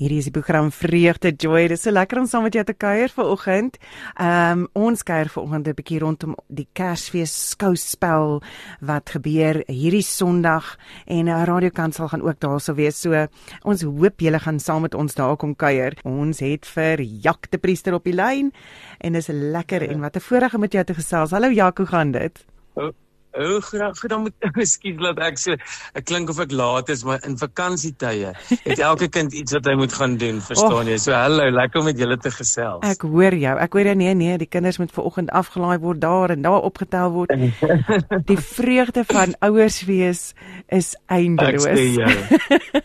Hierdie is die program Vreugde Joy. Dit is so lekker om saam met jou te kuier vanoggend. Ehm um, ons kuier vanoggend 'n bietjie rondom die Kersfees skouspel wat gebeur hierdie Sondag en 'n uh, radiokansel gaan ook daarso wees. So ons hoop julle gaan saam met ons daar kom kuier. Ons het vir Jak die priester op die lyn en dis lekker en wat 'n voorreg om met jou te gesels. Hallo Jak, hoe gaan dit? Oh. O, graag, dan moet ekskuus laat ek so ek klink of ek laat is, maar in vakansietye het elke kind iets wat hy moet gaan doen, verstaan jy? So hallo, lekker om met julle te gesels. Ek hoor jou. Ek hoor jy nee nee, die kinders moet vanoggend afgelaai word daar en daar opgetel word. Die vreugde van ouers wees is eindeloos.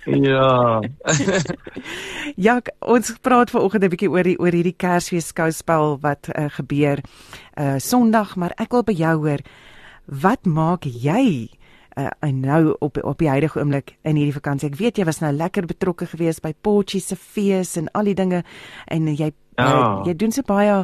Ja. ja, ons praat vanoggend 'n bietjie oor die oor hierdie Kersfees skouspel wat uh, gebeur uh Sondag, maar ek wil by jou hoor Wat maak jy uh, nou op op die huidige oomblik in hierdie vakansie? Ek weet jy was nou lekker betrokke geweest by Potchie se fees en al die dinge en jy ja. uh, jy doen so baie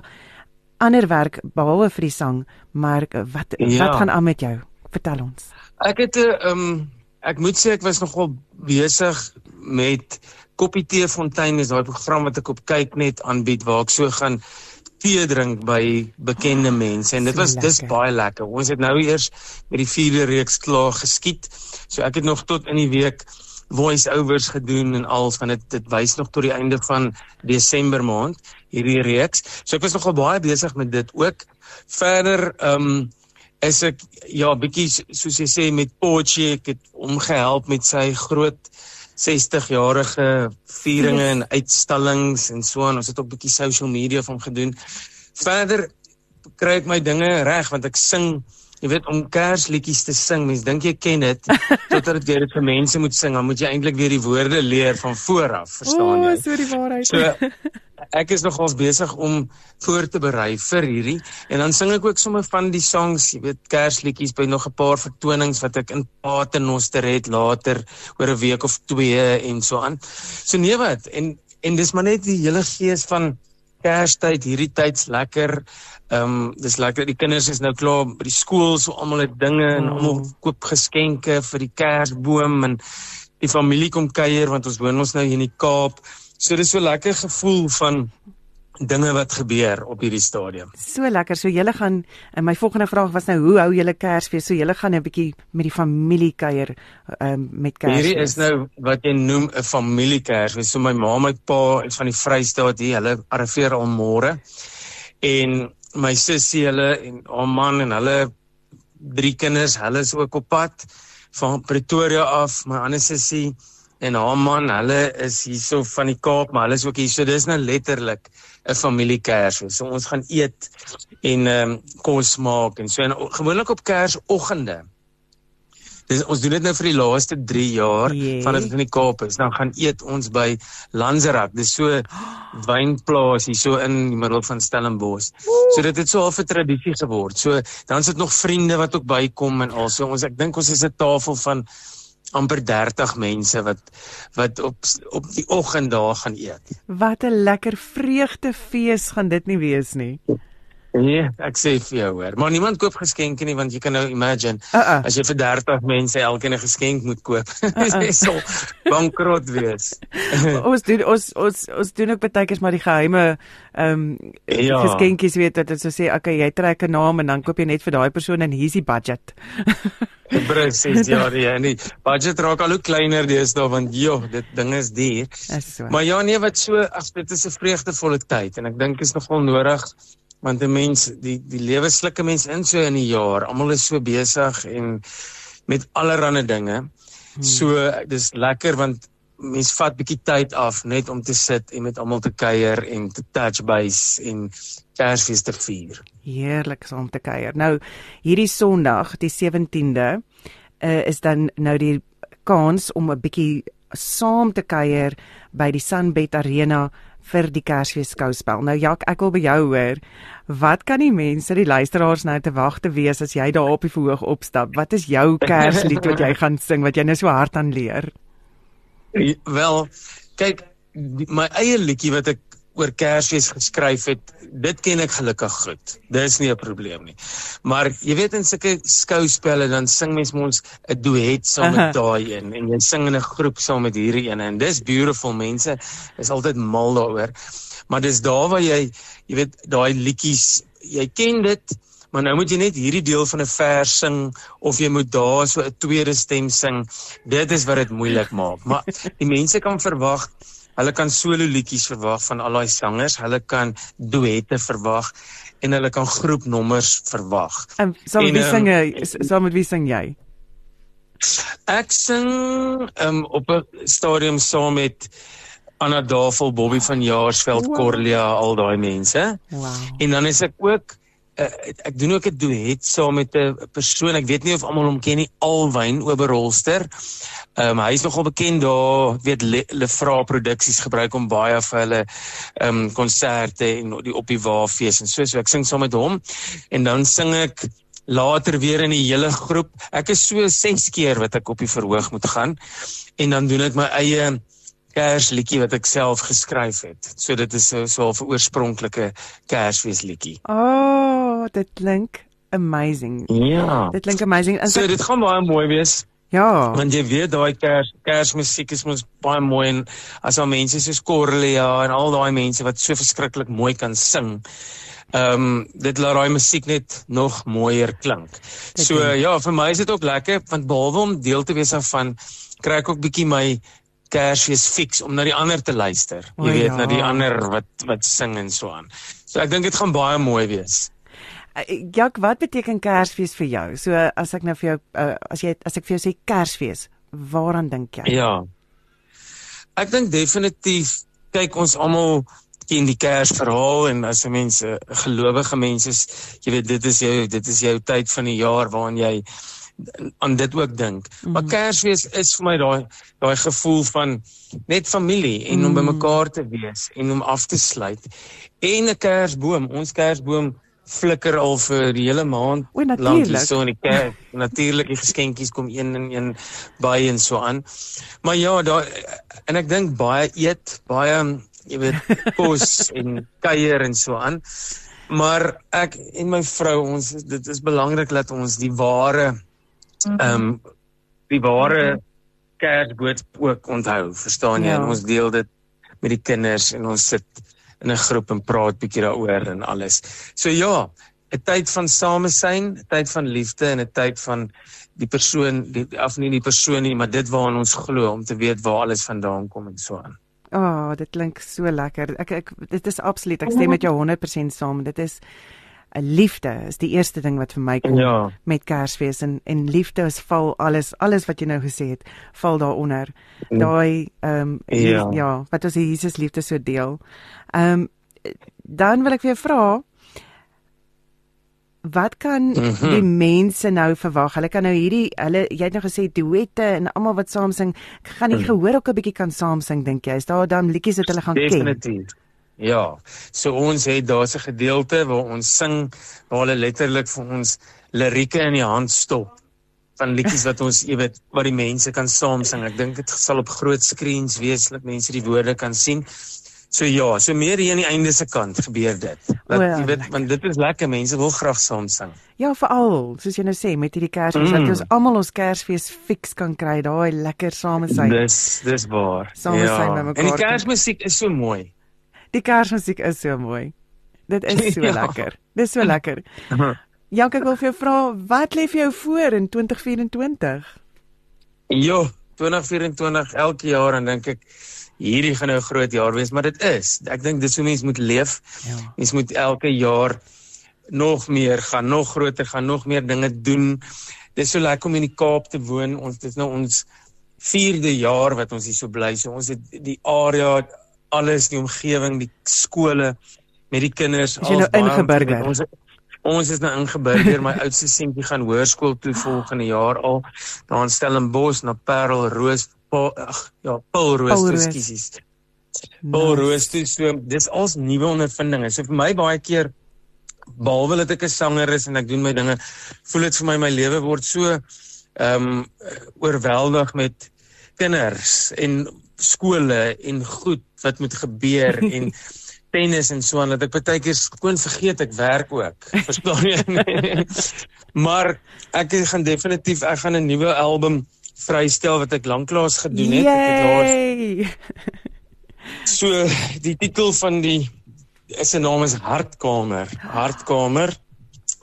ander werk behalwe vir die sang, maar uh, wat ja. wat gaan aan met jou? Vertel ons. Ek het 'n uh, um, ek moet sê ek was nogal besig met Koppie Tee Fontein is daai program wat ek op kyk net aanbied waar ek so gaan tee drink by bekende mense en dit was dis baie lekker. Ons het nou eers met die vierde reeks klaar geskiet. So ek het nog tot in die week voice overs gedoen en al van dit dit wys nog tot die einde van Desember maand hierdie reeks. So ek was nogal baie besig met dit ook. Verder ehm um, is ek ja bietjie soos jy sê met Pochi ek het omgehelp met sy groot 60 jarige vieringe en uitstallings en so aan. Ons het ook 'n bietjie social media van gedoen. Verder kry ek my dinge reg want ek sing Jy weet om Kersliedjies te sing, mense dink jy ken dit, totdat jy dit vir mense moet sing, dan moet jy eintlik weer die woorde leer van voor af, verstaan jy? O, so die waarheid. So ek is nogals besig om voor te berei vir hierdie en dan sing ek ook sommer van die songs, jy weet Kersliedjies by nog 'n paar vertonings wat ek in Paternoster het later oor 'n week of twee en so aan. So nee wat en en dis maar net die hele gees van Kerstyd, hierdie tyd's lekker. Ehm um, dis lekker. Die kinders is nou klaar by die skool, so almal het dinge en mm. almal koop geskenke vir die Kersboom en die familie kom kuier want ons woon ons nou hier in die Kaap. So dis so lekker gevoel van dinge wat gebeur op hierdie stadium. So lekker. So julle gaan en my volgende vraag was nou hoe hou julle Kersfees? So julle gaan 'n bietjie met die familie kuier um, met Kersfees. Hierdie is nou wat jy noem 'n familie Kersfees. So my ma, my pa is van die Vrystaat hier. Hulle arriveer al môre. En my sussie, hulle en haar man en hulle drie kinders, hulle is ook op pad van Pretoria af. My ander sussie en haar man, hulle is hierso van die Kaap, maar hulle is ook hier. So dis nou letterlik 'n familiekers. So ons gaan eet en ehm um, kos maak en so en gewoonlik op Kersoggende. Dis ons doen dit nou vir die laaste 3 jaar yeah. vanaf in die Kaap is. Dan gaan eet ons by Lanzerak. Dis so wynplaas hier so in die middel van Stellenbosch. So dit het so half 'n tradisie geword. So dan sit nog vriende wat ook bykom en also ons ek dink ons is 'n tafel van amper 30 mense wat wat op op die oggend daar gaan eet. Wat 'n lekker vreugdefees gaan dit nie wees nie. Nee, ek sê vir jou hoor, maar niemand koop geskenke nie want jy kan nou imagine uh -uh. as jy vir 30 mense elkeen 'n geskenk moet koop. Dit uh -uh. sal bankrot wees. ons doen ons ons ons doen ook baie keer maar die geheime ehm um, ja. geskenkies weet dat dit so sê, okay, jy trek 'n naam en dan koop jy net vir daai persoon en hier's die budget. Presies ja, en die budget raak al hoe kleiner deesdae want joh, dit ding is duur. So. Maar ja nee, wat so as dit is 'n vreugdevolle tyd en ek dink is nogal nodig want 'n mens die die lewe slukke mense in so in die jaar. Almal is so besig en met allerlei dinge. Hmm. So dis lekker want mens vat bietjie tyd af net om te sit en met almal te kuier en te touch base en Kersfees te vier. Heerlik om te kuier. Nou hierdie Sondag, die 17de, uh, eh, is dan nou die kans om 'n bietjie saam te kuier by die Sunbet Arena vir die Kersfees skouspel. Nou Jak, ek wil by jou hoor, wat kan die mense, die luisteraars nou te wag te wees as jy daar op die verhoog opstap? Wat is jou Kerslied wat jy gaan sing wat jy nou so hard aan leer? Wel, kyk, my eie liedjie wat ek oor Kersfees geskryf het, dit ken ek gelukkig goed. Dis nie 'n probleem nie. Maar jy weet in sulke skouspelle dan sing mens mos 'n duet saam met daai een en jy sing in 'n groep saam met hierdie een en dis beautiful mense is altyd mal daaroor. Maar dis daar waar jy jy weet daai liedjies, jy ken dit Maar nou moet jy net hierdie deel van 'n vers sing of jy moet daar so 'n tweede stem sing. Dit is wat dit moeilik maak. Maar die mense kan verwag Hulle kan solo liedjies verwag van al daai sangers, hulle kan duette verwag en hulle kan groepnommers verwag. En saam met wie sing jy? Saam met wie sing jy? Ek sing um, op 'n stadium saam met Anna Davel, Bobby van Jaarsveld, wow. Corlia, al daai mense. Wow. En dan is ek ook uh, ek doen ook 'n duet saam met 'n persoon. Ek weet nie of almal hom ken nie, Alwyn Oberholster. Ehm um, hy is nogal bekend daar, weet Lefra produksies gebruik om baie vir hulle ehm um, konserte en die op die Waafees en so so ek sing saam met hom en dan sing ek later weer in die hele groep. Ek is so 6 keer wat ek op die verhoog moet gaan en dan doen ek my eie Kersliedjie wat ek self geskryf het. So dit is so 'n so 'n oorspronklike Kersfeesliedjie. Oh dit klink amazing. Ja. Dit klink amazing. En so dit gaan baie mooi wees. Ja. Want jy weet daai kers kersmusiek is mos baie mooi en as al mense soos Corlia en al daai mense wat so verskriklik mooi kan sing. Ehm um, dit laat daai musiek net nog mooier klink. Dit so denk. ja, vir my is dit ook lekker want behalwe om deel te wees van kry ek ook bietjie my Kersfees fix om na die ander te luister. Jy o, weet ja. na die ander wat wat sing en so aan. So ek dink dit gaan baie mooi wees. Eh, Jak, wat beteken Kersfees vir jou? So as ek nou vir jou uh, as jy as ek vir jou sê Kersfees, waaraan dink jy? Ja. Ek dink definitief kyk ons almal ken die Kersverhaal en as mense gelowige mense jy weet dit is jou dit is jou tyd van die jaar waarin jy aan dit ook dink. Mm -hmm. Maar Kersfees is vir my daai daai gevoel van net familie en mm -hmm. om bymekaar te wees en om af te sluit. En 'n Kersboom, ons Kersboom flikker al vir die hele maand lank hier so in die kerk. Natuurlik die geskenkies kom een en een by en so aan. Maar ja, daar en ek dink baie eet, baie jy weet kos en kuier en so aan. Maar ek en my vrou ons dit is belangrik dat ons die ware ehm um, die ware Kersbood ook onthou, verstaan jy? Ja. Ons deel dit met die kinders en ons sit in 'n groep en praat bietjie daaroor en alles. So ja, 'n tyd van samesyn, 'n tyd van liefde en 'n tyd van die persoon, die af nie die persoon nie, maar dit waaraan ons glo om te weet waar alles vandaan kom en so aan. Ah, oh, dit klink so lekker. Ek ek dit is absoluut. Ek stem met jou 100% saam. Dit is 'n liefde is die eerste ding wat vir my kom ja. met Kersfees en en liefde is val alles alles wat jy nou gesê het val daaronder. Mm. Daai ehm um, ja. ja, wat as Jesus liefde so deel. Ehm um, dan wil ek jou vra wat kan mm -hmm. die mense nou verwag? Hulle kan nou hierdie hulle jy het nou gesê duette en almal wat saam sing, gaan nie mm. gehoor ook 'n bietjie kan saam sing dink jy? Is daar dan liedjies wat hulle gaan Definitief. ken? Definitief. Ja. So ons het daar's 'n gedeelte waar ons sing waar hulle letterlik vir ons lirieke in die hand stop van liedjies wat ons jy weet wat die mense kan saam sing. Ek dink dit sal op groot skerms wees dat mense die woorde kan sien. So ja, so meer hier aan die einde se kant gebeur dit. Dat ja, jy weet want dit is lekker mense wil graag saam sing. Ja, veral soos jy nou sê met hierdie Kersfees mm. dat ons almal ons Kersfees fix kan kry, daai lekker samesyn. Dis dis waar. Samesyn ja. met mekaar. En die Kersmusiek is so mooi. Die Kersmusiek is so mooi. Dit is so ja. lekker. Dis so lekker. Janke ek wil vir jou vra, wat lê vir jou voor in 2024? Jo, 2024 elke jaar en dink ek hierdie gaan nou 'n groot jaar wees, maar dit is. Ek dink dis hoe mense moet leef. Ja. Mense moet elke jaar nog meer gaan, nog groter gaan, nog meer dinge doen. Dit is so lekker om in die Kaap te woon. Ons dit is nou ons 4de jaar wat ons hier so bly. So ons het die area, alles, die omgewing, die skole met die kinders al nou ingeburger. Ons ons is nou ingeburger. My oudste seentjie gaan hoërskool toe volgende jaar al. Daar in Stellenbosch na Parel Roos ag ja, Paul Roos, ekskuus. Paul Roos, so dis als nuwe ondervindinge. So vir my baie keer behalwe dat ek 'n sanger is en ek doen my dinge, voel dit vir my my lewe word so ehm um, oorweldig met kinders en skole en goed wat moet gebeur en tennis en so aan dat ek baie keer skoon vergeet ek werk ook. Verstaan jy? maar ek gaan definitief ek gaan 'n nuwe album vrystel wat ek lanklaas gedoen het. Yay! Ek het laas so die titel van die is 'n naam is Hartkamer. Hartkamer.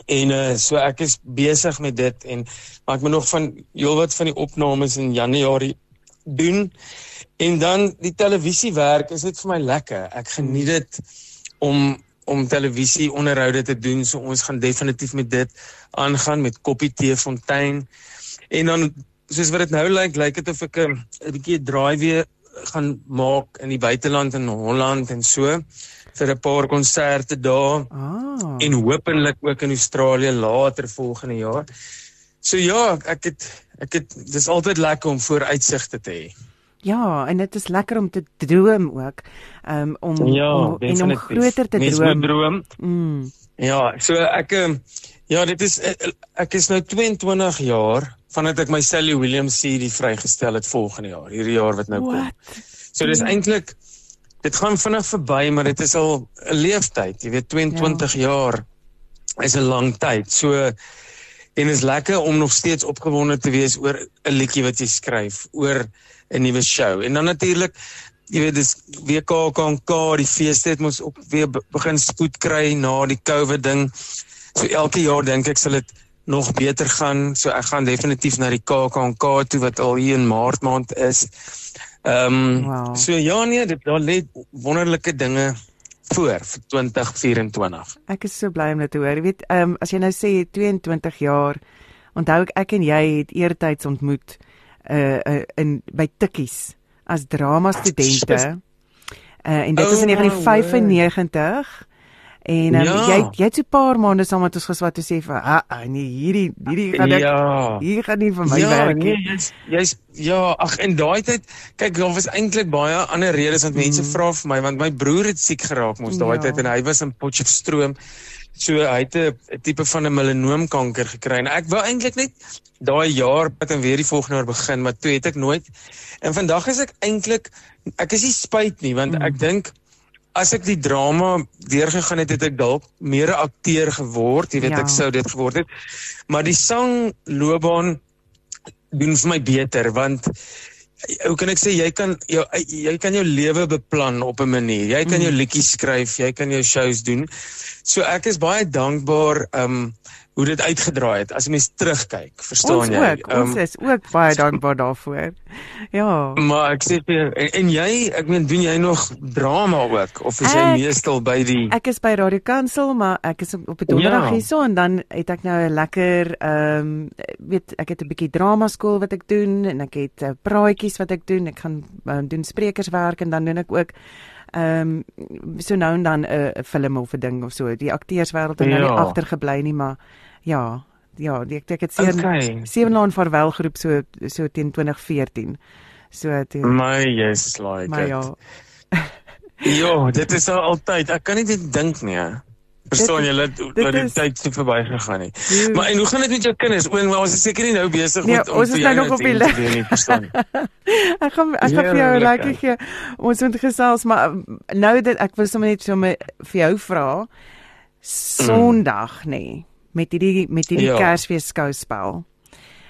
En uh so ek is besig met dit en maar ek moet nog van heelwat van die opnames in Januarie doen. En dan die televisiewerk is dit vir my lekker. Ek geniet dit om om televisie onderhoude te doen. So ons gaan definitief met dit aangaan met Koppie Tee Fontein. En dan soos wat dit nou lyk, lyk dit of ek 'n bietjie draai weer gaan maak in die buiteland in Holland en so vir 'n paar konserte daar. Ah. En hopelik ook in Australië later volgende jaar. So ja, ek het ek het dis altyd lekker om vooruitsigte te hê. Ja, en dit is lekker om te droom ook. Um om ja, om en om groter te Mens droom. droom. Mm. Ja, so ek ehm, ja, dit is ek is nou 22 jaar vandat ek my Sally Williams CD vrygestel het volgende jaar, hierdie jaar wat nou kom. What? So dis eintlik dit gaan vinnig verby, maar dit is al 'n leeftyd. Jy weet 22 ja. jaar is 'n lang tyd. So en is lekker om nog steeds opgewonde te wees oor 'n liedjie wat jy skryf, oor 'n nuwe show. En dan natuurlik jy weet dis WKKK, die feeste het mos ook weer begin spoed kry na die COVID ding. So elke jaar dink ek sal dit nog beter gaan. So ek gaan definitief na die KAKNK toe wat al hier in Maart maand is. Ehm um, Wow. so ja nee, dit daar lê wonderlike dinge voor vir 2024. Ek is so bly om dit te hoor. Jy weet, ehm um, as jy nou sê 22 jaar, onthou ek ek en jy het eertyds ontmoet uh, uh in by Tikkies as drama studente. Uh, en dit was in Oh, 1995. En um, Ja. jy jy het so 'n paar maande saam met ons geswat te sê vir ah, ah nee hierdie hierdie gaan ek Ja. hier gaan nie vir my ja, werk nee, nie. jy's jy's ja, ag in daai tyd, kyk, daar was eintlik baie ander redes want mense Mhm. vra vir my want my broer het siek geraak mos daai Ja. tyd en hy was in Potchefstroom. So hy het 'n tipe van 'n melanoomkanker gekry en ek wou eintlik net daai jaar wat en weer die volgende jaar begin, maar toe het ek nooit. En vandag is ek eintlik ek is nie spyt nie want ek dink as ek die drama deurgegaan het, het ek dalk meer 'n akteur geword, jy weet Ja. ek sou dit geword het. Maar die sangloopbaan doen vir my beter want hoe kan ek sê jy kan jou jy kan jou lewe beplan op 'n manier. Jy kan jou liedjies skryf, jy kan jou shows doen. So ek is baie dankbaar um hoe dit uitgedraai het as jy mens terugkyk, verstaan Ons jy? ook, ons Um, is ook baie dankbaar daarvoor. Ja. maar ek sê vir jou, en, en jy, ek meen doen jy nog drama ook of is jy Ek- meestal by die Ek is by Radio Kansel, maar ek is op 'n donderdag Ja. hierso en dan het ek nou 'n lekker ehm um, weet ek het 'n bietjie drama skool wat ek doen en ek het uh, praatjies wat ek doen. Ek gaan um, doen sprekerswerk en dan doen ek ook ehm um, so nou en dan 'n uh, film of 'n ding of so. Die akteurswêreld het nou nie Ja. agtergebly nie, maar ja, ja, ek ek het sewe Okay. sewe laan vaarwel groep so so teen 2014. So teen My yes like maar it. ja. Ja, dit is al altyd. Ek kan nie dit dink nie. hè. Verstaan jy dat dat die tyd so verby gegaan het. Joe. Maar en hoe gaan dit met jou kinders? Oom, ons is seker nie nou besig Nee, met om ons is nou nog op die lyn. jy? Ek gaan ek gaan vir jou 'n lekker hè. gee. Ons moet gesels, maar um, nou dat ek wil sommer net sommer vir jou vra Sondag nê nee, met hierdie met hierdie Ja. Kersfees skouspel.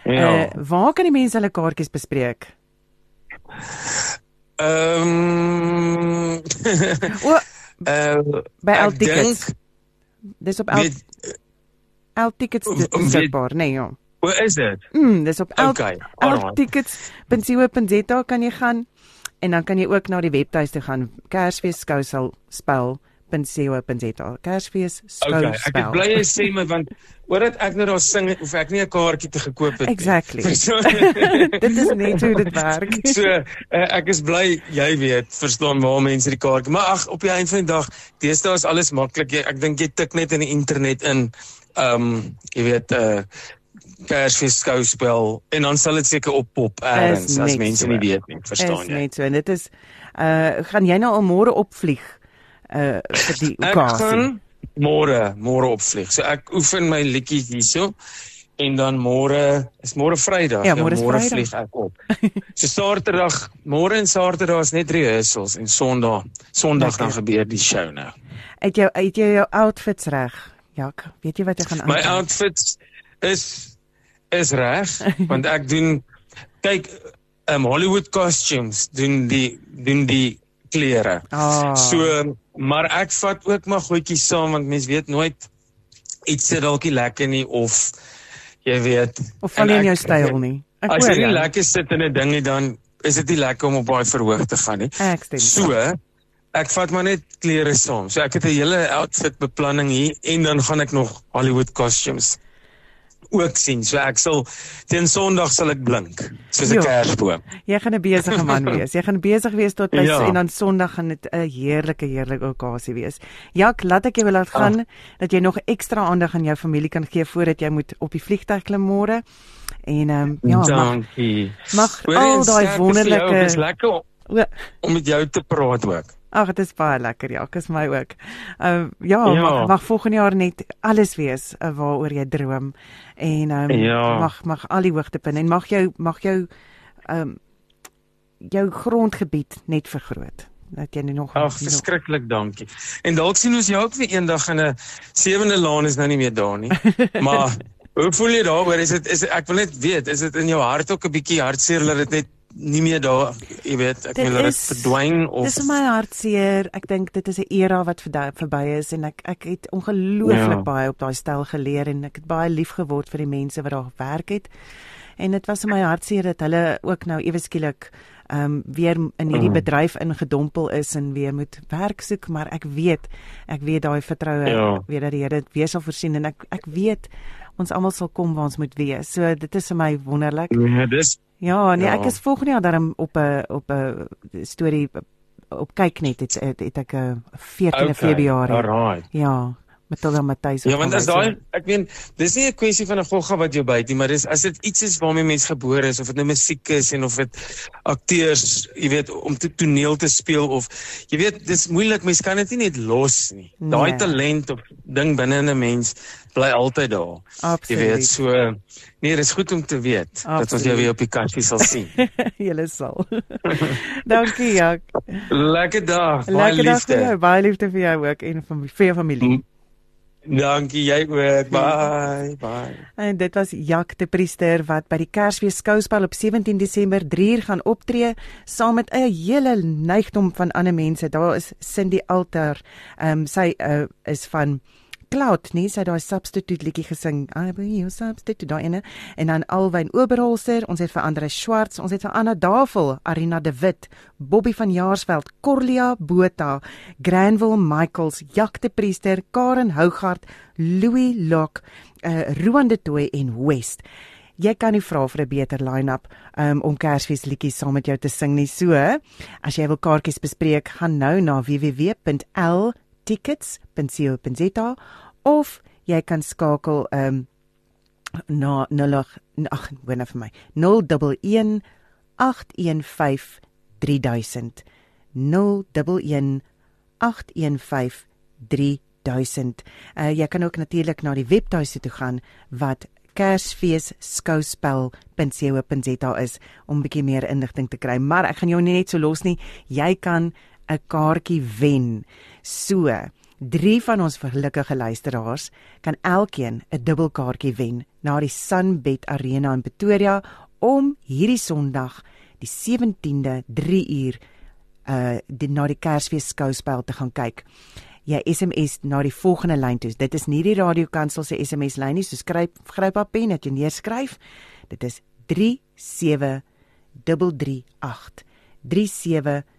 Ja. Uh waar kan die mense hulle kaartjies bespreek? Ehm O, uh by ek L Tickets. dink Dis op weet L Tickets beskikbaar, nee ja. hoe is dit? Mm, dis op L Okay, alright. Tickets.co.za kan jy gaan en dan kan jy ook na die webtuiste gaan Kersfees skousel spel .co.za Kersfees Okay, ek skouspel. het bly jy sê my want omdat ek nou daar sing hoef ek nie 'n kaartjie te gekoop het nie. Exactly. Dit is net hoe dit werk. So uh, ek is bly jy weet verstaan waar mense die kaartjie. Maar ag op die einde van die dag, deesdae is alles maklik. Ek dink jy tik net in die internet in ehm um, jy weet uh Kersfees skouspel en dan sal dit seker oppop ergens Is as mense so. nie weet nie, is verstaan jy? net so en dit is uh gaan jy nou al môre opvlieg uh vir die Ek okasie. gaan môre môre opvlieg. So ek oefen my liedjies hierso en dan môre is môre Vrydag. Ja, môre Vrydag. vlieg ek op. so Saterdag, môre en Saterdag is net rehearsals en Sondag, Sondag dan gebeur die show nou. Het jy het jy jou outfits reg? Jak, weet jy wat jy gaan My aantrek? outfits is is reg want ek doen kyk um, Hollywood costumes doen die doen die klere. Ah. So maar ek vat ook maar goedjies saam want mens weet nooit iets sit dalk nie lekker nie of jy weet of val nie in jou styl nie. Ek As jy nie lekker sit in 'n ding nie dan is dit nie lekker om op daai verhoog te gaan nie. Ek stem. So ek vat maar net klere saam. So ek het 'n hele outfit beplanning hier en dan gaan ek nog Hollywood costumes ook sien. So ek sal teen Sondag sal ek blink soos 'n Ja. kersboom. Jy gaan 'n besige man wees. Jy gaan besig wees tot by Ja. en dan Sondag gaan dit 'n heerlike heerlike okasie wees. Jak, laat ek jou wil laat gaan dat jy nog ekstra aandag aan jou familie kan gee voordat jy moet op die vliegtuig klim môre. En ehm um, ja, mag, Dankie. mag Hoor al daai jou. Dit is wonderlike lekker om, om met jou te praat ook. Ag, dit is baie lekker, ja, dis my ook. Ehm uh, ja, Ja. Mag, mag volgende jaar net alles wees uh, waaroor jy droom en ehm um, Ja. mag mag al die hoogtepunte en mag jou mag jou ehm um, jou grondgebied net vergroot. Dat jy nog Ag, verskriklik dankie. En dalk sien ons jou ook weer eendag in 'n sewende laan is nou nie meer daar nie. maar hoe voel jy daaroor? Is dit is ek wil net weet, is dit in jou hart ook 'n bietjie hartseer dat dit net nie meer daar, jy weet, ek dat dit verdwyn of Dis my hartseer. Ek dink dit is 'n era wat verby is en ek ek het ongelooflik Ja. baie op daai styl geleer en ek het baie lief geword vir die mense wat daar gewerk het. En dit was vir my hartseer dat hulle ook nou ewe skielik ehm um, weer in hierdie Mm. bedryf ingedompel is en weer moet werk soek, maar ek weet ek weet daai vertroue Ja. weet dat die Here dit weer sal voorsien en ek ek weet ons almal sal kom waar ons moet wees. So dit is vir my wonderlik. Ja, dis Ja, nee, Ja. ek is volgende jaar daarom op 'n op 'n storie op kyk net het, het, het ek 'n 14de Februarie. Alright. Ja, Matilda Matthys. Ja, want as daai ek meen, dis nie 'n kwessie van 'n gogga wat jou byt nie, maar dis as dit iets is waarmee mens gebore is of dit nou musiek is en of dit akteurs, jy weet, om te toneel te speel of jy weet, dis moeilik, mens kan dit nie net los nie. Daai Nee. talent of ding binne in 'n mens bly altyd daar. Jy weet, Absoluut. so nee, dis goed om te weet dat ons jou Absoluut. weer op die kassie sal sien. Julle sal. Dankie, ja. Lekker dag. Baie Lekker dag vir jou. liefde. Baie liefde vir jou ook en vir vir jou familie. Dankie jy ook. Bye. Bye. En dit was Jak de Priester wat by die Kersfees skouspel op 17 Desember 3 uur gaan optree saam met 'n hele neigdom van ander mense. Daar is Cindy Alter. Ehm um, sy uh, is van Cloud, nee, sy daai substitute liedjie gesing. I be your substitute daai ene. En dan Alwyn Oberholzer, ons het vir Andre Schwartz, ons het vir Anna Davel, Arina de Wit, Bobby van Jaarsveld, Corlia Botha, Granville Michaels, Jak de Priester, Karen Hougaard, Louis Lok, uh, Roan de Tooi en West. Jy kan nie vra vir 'n beter line-up um, om Kersfees liedjies saam met jou te sing nie. So, as jy wil kaartjies bespreek, gaan nou na www.ltickets.co.za of jy kan skakel um na 0 ag, wena vir my. 011 815 3000 011 815 3000. Uh, jy kan ook natuurlik na die webtuiste toe gaan wat kersfeesskouspel.co.za is om 'n bietjie meer inligting te kry. Maar ek gaan jou nie net so los nie. Jy kan 'n kaartjie wen. So, drie van ons gelukkige luisteraars kan elkeen 'n dubbelkaartjie wen na die Sunbet Arena in Pretoria om hierdie Sondag die 17de 3 uur uh die, na die Kersfees skouspel te gaan kyk. Jy SMS na die volgende lyn toe. Dit is nie die radiokansel se SMS lyn nie, so skryf gryp op pen dat jy neerskryf. Dit is 37338. 37338.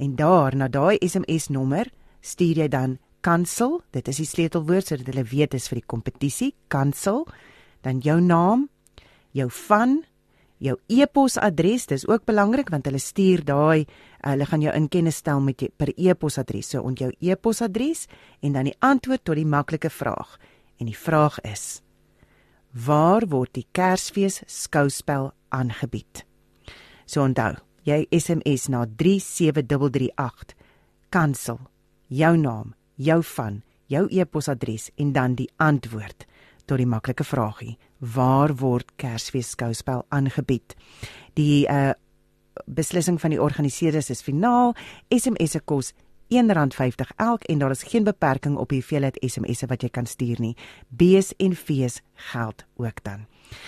En daar na daai SMS nommer stuur jy dan kansel. Dit is die sleutelwoord sodat hulle weet dis vir die kompetisie. Kansel. Dan jou naam, jou van jou e-posadres, dis ook belangrik want hulle stuur daai hulle gaan jou in kennis stel met jy, per e-posadres. So onthou e-posadres en dan die antwoord tot die maklike vraag. En die vraag is: Waar word die Kersfees skouspel aangebied? So onthou, jy SMS na 37338 kansel jou naam, jou van, jou e-posadres en dan die antwoord. tot die maklike vragie: Waar word Kersfees skouspel aangebied? Die uh beslissing van die organiseerders is finaal. SMS se kos R1.50 elk en daar is geen beperking op die hoeveelheid SMS'e wat jy kan stuur nie. B's en V's geld ook dan.